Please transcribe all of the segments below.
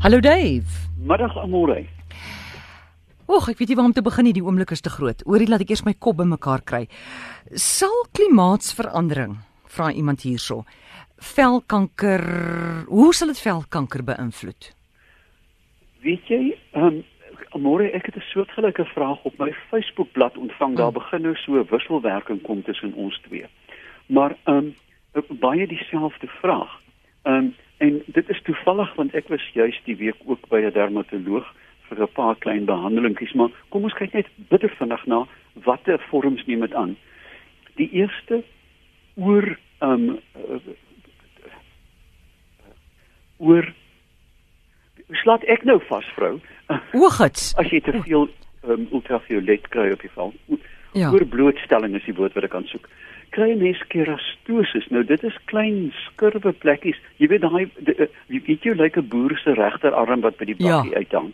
Hallo Dave. Middag Amore. Och, ek weet nie waar om te begin nie, die oomblik is te groot. Oorie laat ek eers my kop bymekaar kry. Sal klimaatsverandering, vra iemand hierso, velkanker, hoe sal dit velkanker beïnvloed? Weet jy, ehm um, Amore, ek het 'n soortgelyke vraag op my Facebookblad ontvang. Daar hmm. begin nou so 'n wisselwerking kom tussen ons twee. Maar ehm um, baie dieselfde vraag. Ehm um, en dit is toevallig want ek was juis die week ook by 'n dermatoloog vir 'n paar klein behandelingkies, maar kom ons kyk net bitter vinnig na watter vorms neem dit aan. Die eerste oor ehm um, oor slaat ek nou vas vrou. Oogits. As jy te veel um, ultraviolet kry op jou vel. Ja. Oor blootstelling is die woord wat ek kan soek. Kry mens kerastosis. Nou dit is klein skurwe plekkies. Jy weet daai jy weet jy lyk 'n boer se regterarm wat by die bakkie ja. uithang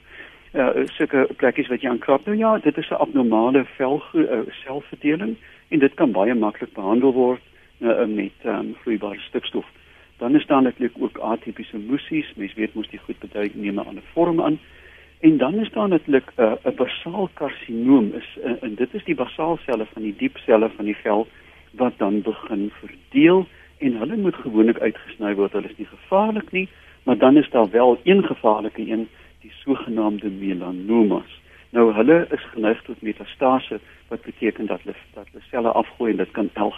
uh, sulke plekkies wat jy aankrap. Nou ja, dit is 'n abnormale vel uh, selfverdeling en dit kan baie maklik behandel word uh, met um, vloeibare stikstof. Dan is daar natuurlik ook atipiese musies. Mens weet mos die goed beduik neem 'n ander vorm aan. En dan is daar natuurlik 'n uh, basaal karsinoom is uh, en dit is die basaalselle van die diep selle van die vel wat dan begin verdeel en hulle moet gewoonlik uitgesny word. Hulle is nie gevaarlik nie, maar dan is daar wel een gevaarlike een die sogenaamde melanomas. Nou hulle is geneig tot metastase wat beteken dat hulle dat hulle selle afgooi en dit kan elk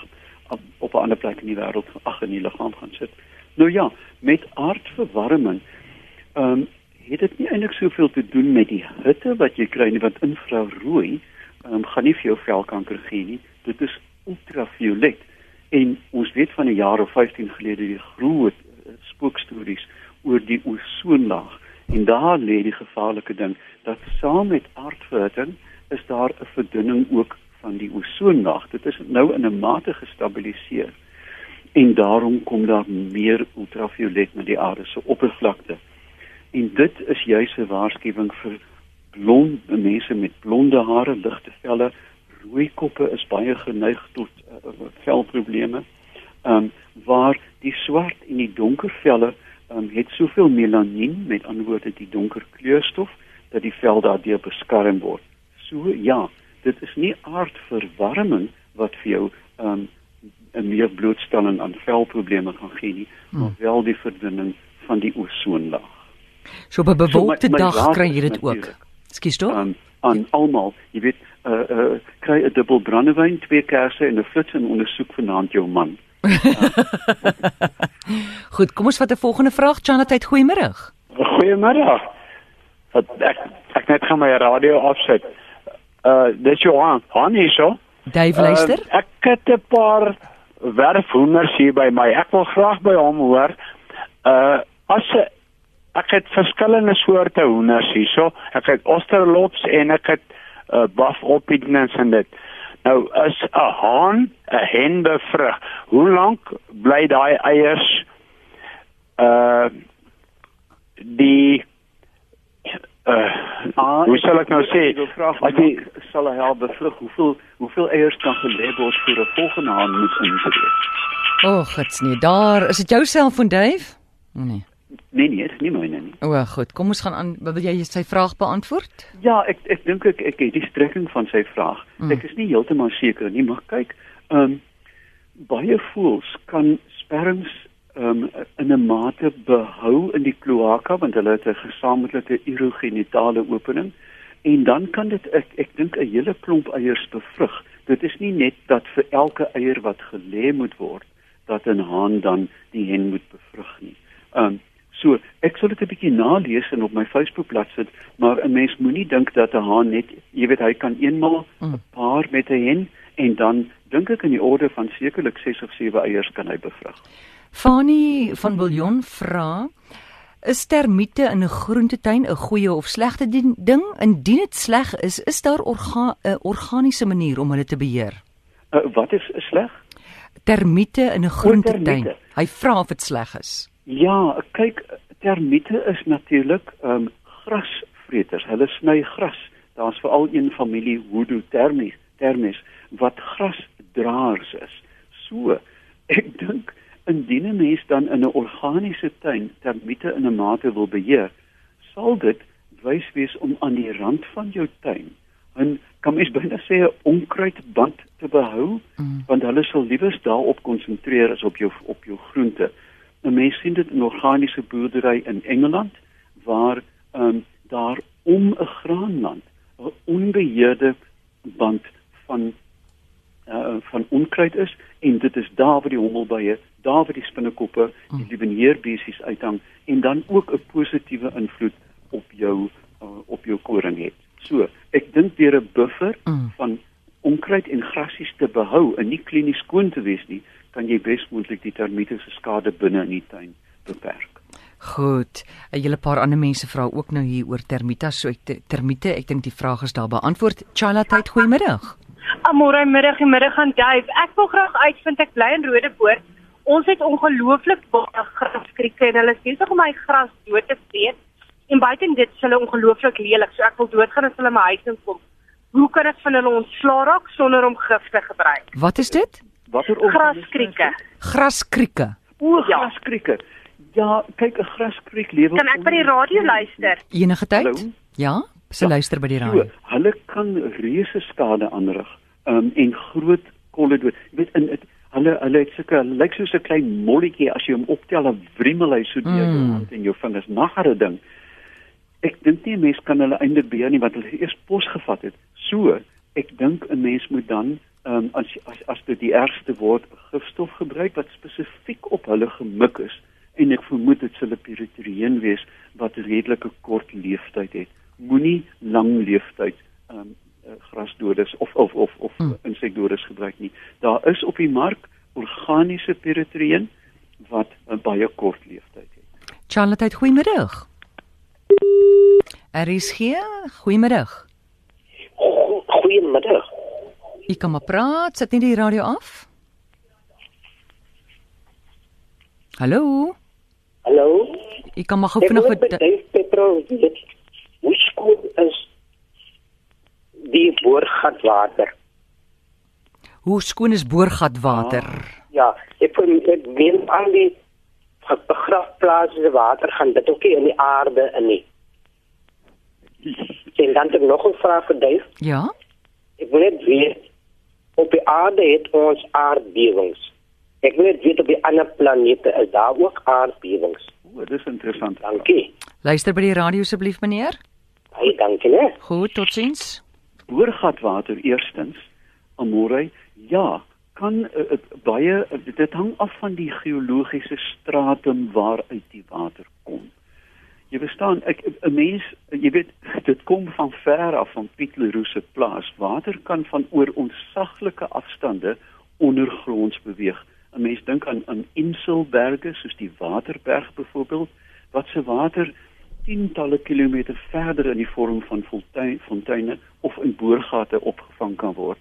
op 'n ander plek in die wêreld ag in die liggaam gaan sit. Nou ja, met aardverwarming ehm um, het dit nie eintlik soveel te doen met die hitte wat jy kry nie want infrarooi ehm um, gaan nie vir jou velkanker gee nie. Dit is ultraviolet en ons weet van 'n jaar of 15 gelede die groot uh, spookstories oor die ozonlaag En daar lê die gevaarlike ding dat saam met aardverhitting is daar 'n verdunning ook van die ozonlaag. Dit is nou in 'n mate gestabiliseer. En daarom kom daar meer ultraviolet na die aarde se oppervlakte. En dit is juis 'n waarskuwing vir blonde mense met blonde hare, ligte velle, rooi koppe is baie geneig tot uh, velprobleme. Ehm um, waar die swart en die donker velle um, het soveel melanien, met ander woorde die donker kleurstof, dat die vel daardeur beskerm word. So ja, dit is nie aardverwarming wat vir jou um, 'n meer blootstelling aan velprobleme gaan gee nie, hmm. maar wel die verdunning van die ozonlaag. So op 'n bewolkte so dag kry jy dit ook. Skus toe? Um, aan almal, jy weet, uh, uh, kry 'n dubbel brandewyn, twee kersse en 'n flits en ondersoek vanaand jou man. Goed, kom ons vat 'n volgende vraag. Chanatheid, goeiemôre. Goeiemôre. Wat ek ek net gaan my radio afsit. Uh dis Johan, Han hier so. Dave luister. Uh, ek het 'n paar werfhoenders hier by my. Ek wil graag by hom hoor. Uh as ek het verskillende soorte hoenders hier so. Ek het Australops en ek het uh Buff Orpingtons en dit. Nou is 'n haan 'n hen bevrug. Hoe lank bly daai eiers uh die uh ah, hoe sal ek nou sê as jy sal hy help bevrug hoeveel hoeveel eiers kan gelê word vir 'n volgende haan moet intree. Och, dit's nie daar. Is dit jou selfoon, Dave? Oh, nee. Nee nee, nie myne nie. O, goed. Kom ons gaan aan. Wil jy sy vraag beantwoord? Ja, ek ek dink ek ek het die strekking van sy vraag. Mm. Ek is nie heeltemal seker nie, maar kyk, ehm um, baie voels kan sperms ehm um, in 'n mate behou in die kloaka want hulle het 'n gesamentlike urogenitale opening en dan kan dit ek ek dink 'n hele klomp eiers bevrug. Dit is nie net dat vir elke eier wat gelê moet word dat 'n haan dan die hen moet bevrug nie. Ehm um, So, ek sal dit 'n bietjie nalees en op my Facebookblad sit, maar 'n mens moenie dink dat 'n haan net, jy weet, hy kan eenmaal 'n mm. paar met 'n hen en dan dink ek in die orde van sekerlik 6 of 7 eiers kan hy bevrug. Fanny van Bouillon vra Is termiete in 'n groentetein 'n goeie of slegte ding? Indien dit sleg is, is daar 'n orga organiese manier om hulle te beheer? Uh, wat is sleg? Termiete in 'n groentetein. Hy vra of dit sleg is. Ja, kyk, termiete is natuurlik ehm um, grasvreters. Hulle sny gras. Daar's veral een familie Hoodoo termis, termis wat grasdraers is. So, ek dink indien 'n mens dan in 'n organiese tuin termiete in 'n mate wil beheer, sal dit wys wees om aan die rand van jou tuin 'n kan mens byna sê 'n onkruidband te behou mm. want hulle sal liewes daarop konsentreer as op jou op jou groente. 'n Mens sien dit in organiese boerdery in Engeland waar um, daar om 'n graanland 'n onbeheerde band van uh, van onkruid is en dit is daar waar die hommelbye, daar waar die spinnekoppe, die mm. liebenierbesies uithang en dan ook 'n positiewe invloed op jou uh, op jou koring het. So, ek dink deur 'n buffer mm. van onkruid en grasies te behou en nie klinies skoon te wees nie, kan jy besmoontlik die termiete se skade binne in die tuin beperk. Goed. 'n Hele paar ander mense vra ook nou hier oor termiete, so ek termiete, ek dink die vraag is daar beantwoord. Chaila tyd, goeiemiddag. Amore middag en middag aan Dave. Ek wil graag uitvind ek bly in Rodepoort. Ons het ongelooflik baie graskrieke en hulle is besig om my gras dood te vreet. En buiten dit is hulle ongelooflik lelik. So ek wil doodgaan as hulle my huis inkom. Hoe kan ek van hulle ontslaa raak sonder om gif te gebruik? Wat is dit? Watter graskrieke? Graskrieke. O, graskrieke. Ja, kyk 'n graskriek lewe. Kan ek by die radio luister? Enige tyd? Hallo? Ja, se ja, luister by die radio. So, hulle kan reuse skade aanrig. Um en groot kolle dood. Jy weet in het, hulle hulle het sulke lyk soos 'n klein molletjie as jy hom optel, 'n wrimmel hy so deur mm. jou hand en jou vingers. Nagare ding ek dink nie 'n mens kan hulle eintlik beheer nie want hulle eers pos gevat het. So, ek dink 'n mens moet dan ehm um, as as as dit die ergste word gifstof gebruik wat spesifiek op hulle gemik is en ek vermoed dit sal 'n piritreen wees wat 'n redelike kort lewensduur het. Moenie lang lewensduur ehm um, grasdodes of of of of hmm. insekdodes gebruik nie. Daar is op die mark organiese piritreen wat 'n baie kort lewensduur het. Charlotte, goeiemiddag. RSG, goeiemiddag. Goeiemiddag. Ek kom maar praat, sit net die radio af. Hallo. Hallo. Ek kom maar gou vinnig met Petrol. Hoe skoon is die boorgatwater? Hoe skoon is boorgatwater? Ah, ja, ek voel ek weet al die begrafplaas se water gaan dit ook nie in die aarde in nie. En dan het ek nog 'n vraag vir Dave. Ja. Ek wil net weet op die aarde het ons aardbewings. Ek wil net weet op die ander planete is daar ook aardbewings. O, dis interessant. Dankie. Luister by die radio asseblief meneer. Hey, dankie né. Goed, totsiens. Boorgatwater eerstens. Amore, ja, kan uh, baie uh, dit hang af van die geologiese stratum waaruit die water kom. Jy verstaan, ek 'n mens, jy weet, dit kom van ver af van Piet Leroux se plaas. Water kan van oor ontsaglike afstande ondergronds beweeg. 'n Mens dink aan aan Inselberge soos die Waterberg byvoorbeeld, wat se water tientalle kilometer verder in die vorm van fonteine of in boorgate opgevang kan word.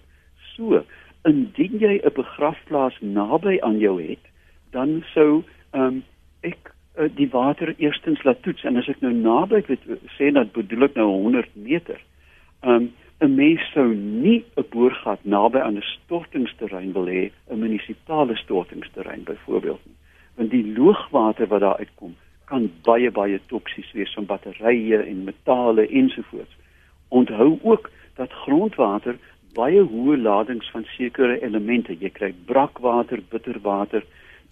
So, indien jy 'n begrafplaas naby aan jou het, dan sou ehm um, ek uh, die water eerstens laat toets en as ek nou naby weet sê dat bedoel ek nou 100 meter. Ehm um, 'n mens sou nie 'n boorgat naby aan 'n stortingsterrein wil hê, 'n munisipale stortingsterrein byvoorbeeld nie. Want die loogwater wat daar uitkom kan baie baie toksies wees van batterye en metale ensovoorts. Onthou ook dat grondwater baie hoë ladings van sekere elemente. Jy kry brakwater, bitterwater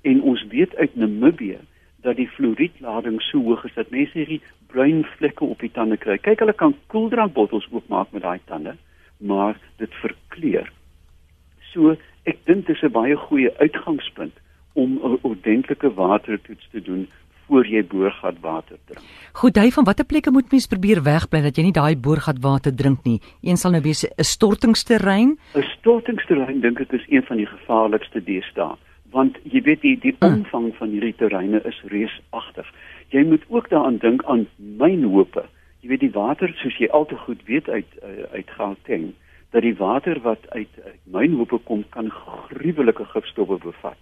en ons weet uit Namibië dat die fluoriedlading so hoog is dat mense hierdie bruin vlekke op die tande kry. Kyk, hulle kan koeldrankbottels oopmaak met daai tande, maar dit verkleur. So, ek dink dis 'n baie goeie uitgangspunt om 'n ordentlike watertoets te doen voor jy boorgatwater drink. Goed, hy van watter plekke moet mens probeer wegbly dat jy nie daai boorgatwater drink nie? Een sal nou wees 'n stortingsterrein. 'n Stortingsterrein dink ek is een van die gevaarlikste deesdae, want jy weet die die hm. omvang van hierdie terreine is reusagtig. Jy moet ook daaraan dink aan mynhope. Jy weet die water soos jy al te goed weet uit uh, uit Gauteng dat die water wat uit, uit mynhope kom kan gruwelike gifstowwe bevat.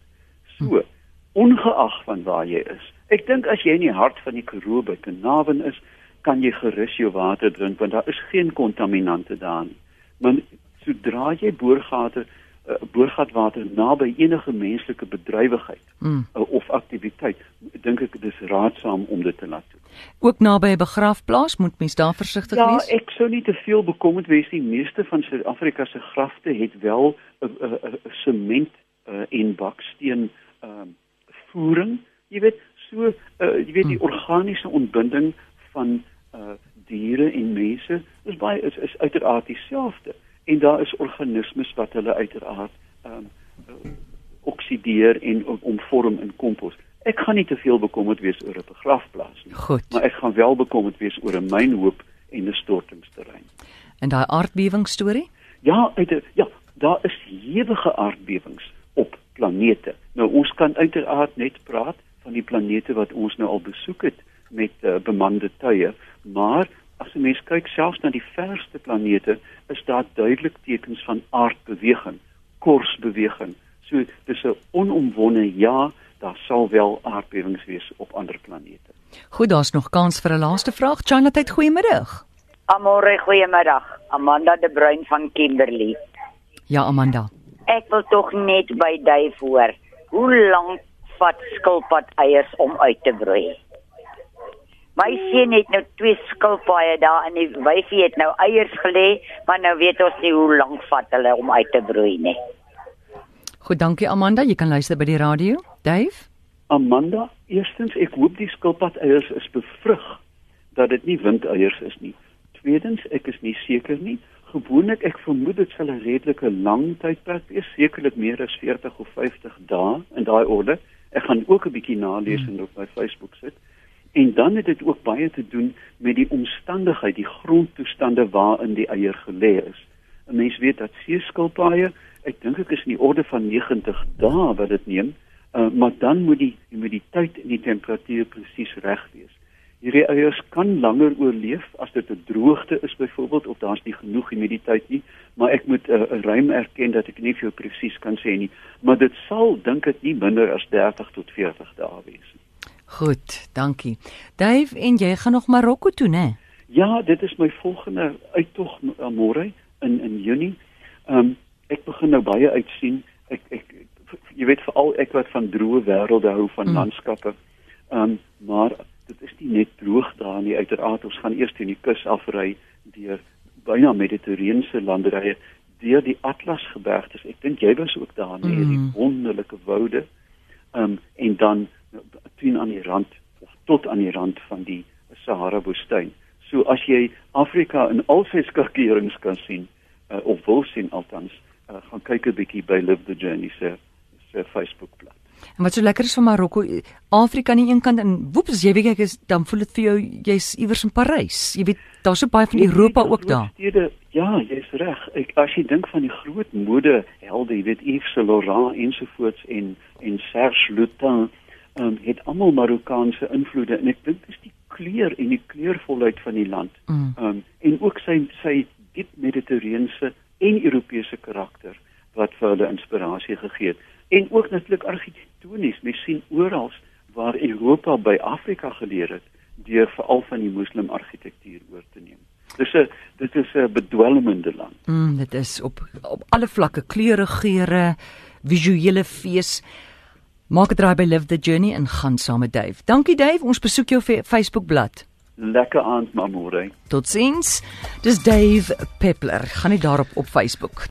So, hm. ongeag van waar jy is, Ek dink as jy in die hart van die Karoo by Kanawen is, kan jy gerus jou water drink want daar is geen kontaminante daar nie. Maar sodra jy boorgate uh, boorgatwater naby enige menslike bedrywigheid mm. uh, of aktiwiteit, dink ek dis raadsaam om dit te laat doen. Ook naby 'n begrafplaas moet mens daar versigtig ja, wees. Ja, ek sou nie te veel bekommerd wees nie. Meeste van Suid-Afrika se grafte het wel 'n sement uh, en baksteen ehm uh, voering. Jy weet, so uh, jy weet die mm. organiese ontbinding van uh diere en mense is baie is, is uiteraard dieselfde en daar is organismes wat hulle uiteraard ehm um, uh, oksideer en omvorm in kompos. Ek gaan nie te veel bekommerd wees oor 'n begrafplaas nie. Goed. Maar ek gaan wel bekommerd wees oor 'n mynhoop en 'n stortingsterrein. En daai aardbewing storie? Ja, uit die, ja, daar is hewige aardbewings op planete. Nou ons kan uiteraard net praat van die planete wat ons nou al besoek het met uh, bemande tye, maar as jy mens kyk selfs na die verste planete, is daar duidelik tekens van aardbeweging, korsbeweging. So dis 'n onomwonde ja, daar sal wel aardbewings wees op ander planete. Goed, daar's nog kans vir 'n laaste vraag. Charlotte, goeiemiddag. Amore, goeiemiddag. Amanda de Bruin van Kimberley. Ja, Amanda. Ek wil tog net by Dave hoor. Hoe lank vat skilpad eiers om uit te broei? My seun het nou twee skilpaaie daar en die wyfie het nou eiers gelê, maar nou weet ons nie hoe lank vat hulle om uit te broei nie. Goed, dankie Amanda, jy kan luister by die radio. Dave? Amanda, eerstens ek hoop die skilpad eiers is bevrug dat dit nie windeiers is nie. Tweedens, ek is nie seker nie. Gewoonlik ek vermoed dit sal 'n redelike lang tydperk wees, sekerlik meer as 40 of 50 dae in daai orde. Ek gaan ook 'n bietjie nalees en op my Facebook sit. En dan het dit ook baie te doen met die omstandigheid, die grondtoestande waarin die eier gelê is. 'n Mens weet dat seeskilpaaie, ek dink ek is in die orde van 90 dae wat dit neem, uh, maar dan moet die humiditeit en die temperatuur presies reg wees. Hierdie eiers kan langer oorleef as dit 'n droogte is byvoorbeeld of daar's nie genoeg humiditeit nie, maar ek moet 'n uh, ruim erken dat ek nie vir jou presies kan sê nie, maar dit sal dink ek nie minder as 30 tot 40 dae wees nie. Goed, dankie. Dave, en jy gaan nog Marokko toe, né? Ja, dit is my volgende uittog uh, môre in in Junie. Ehm um, ek begin nou baie uitsien. Ek ek jy weet veral ek wat van droë wêrelde hou van mm. landskappe. Ehm um, maar dit is nie net droog daar nie. Uiteraard ons gaan eers teen die kus afry deur byna mediterrane landerye deur die Atlasgebergtes. Ek dink jy was ook daar, nee, mm. die wonderlike woude. Ehm um, en dan teen aan die rand of tot aan die rand van die Sahara woestyn. So as jy Afrika in al sy skakerings kan sien uh, of wil sien althans, uh, gaan kyk 'n bietjie by Live the Journey se se Facebookblad. En wat so lekker is van Marokko, Afrika aan die een kant en woeps jy weet ek is dan voel dit vir jou jy's iewers in Parys. Jy weet daar's so baie van Europa ook daar. Stede, ja, jy's reg. Ek as jy dink van die groot mode helde, jy weet Yves Saint Laurent ensovoorts en en Serge Lutens um, het almal Marokkaanse invloede en ek dink dis die kleur en die kleurvolheid van die land. Mm. Um, en ook sy sy diep mediterrane en Europese karakter wat vir hulle inspirasie gegee het. En ook natuurlik argitektonies, mens sien oral waar Europa by Afrika geleer het deur veral van die moslim argitektuur oor te neem. Dis 'n dit is 'n bedwelmende land. Mm, dit is op op alle vlakke kleure, geure, visuele fees. Maak 'n draai by Live the Journey en gaan saam met Dave. Dankie Dave, ons besoek jou Facebook bladsy. Lekker aand, mamore. Totsiens. Dis Dave Peppler. Gaan nie daarop op Facebook.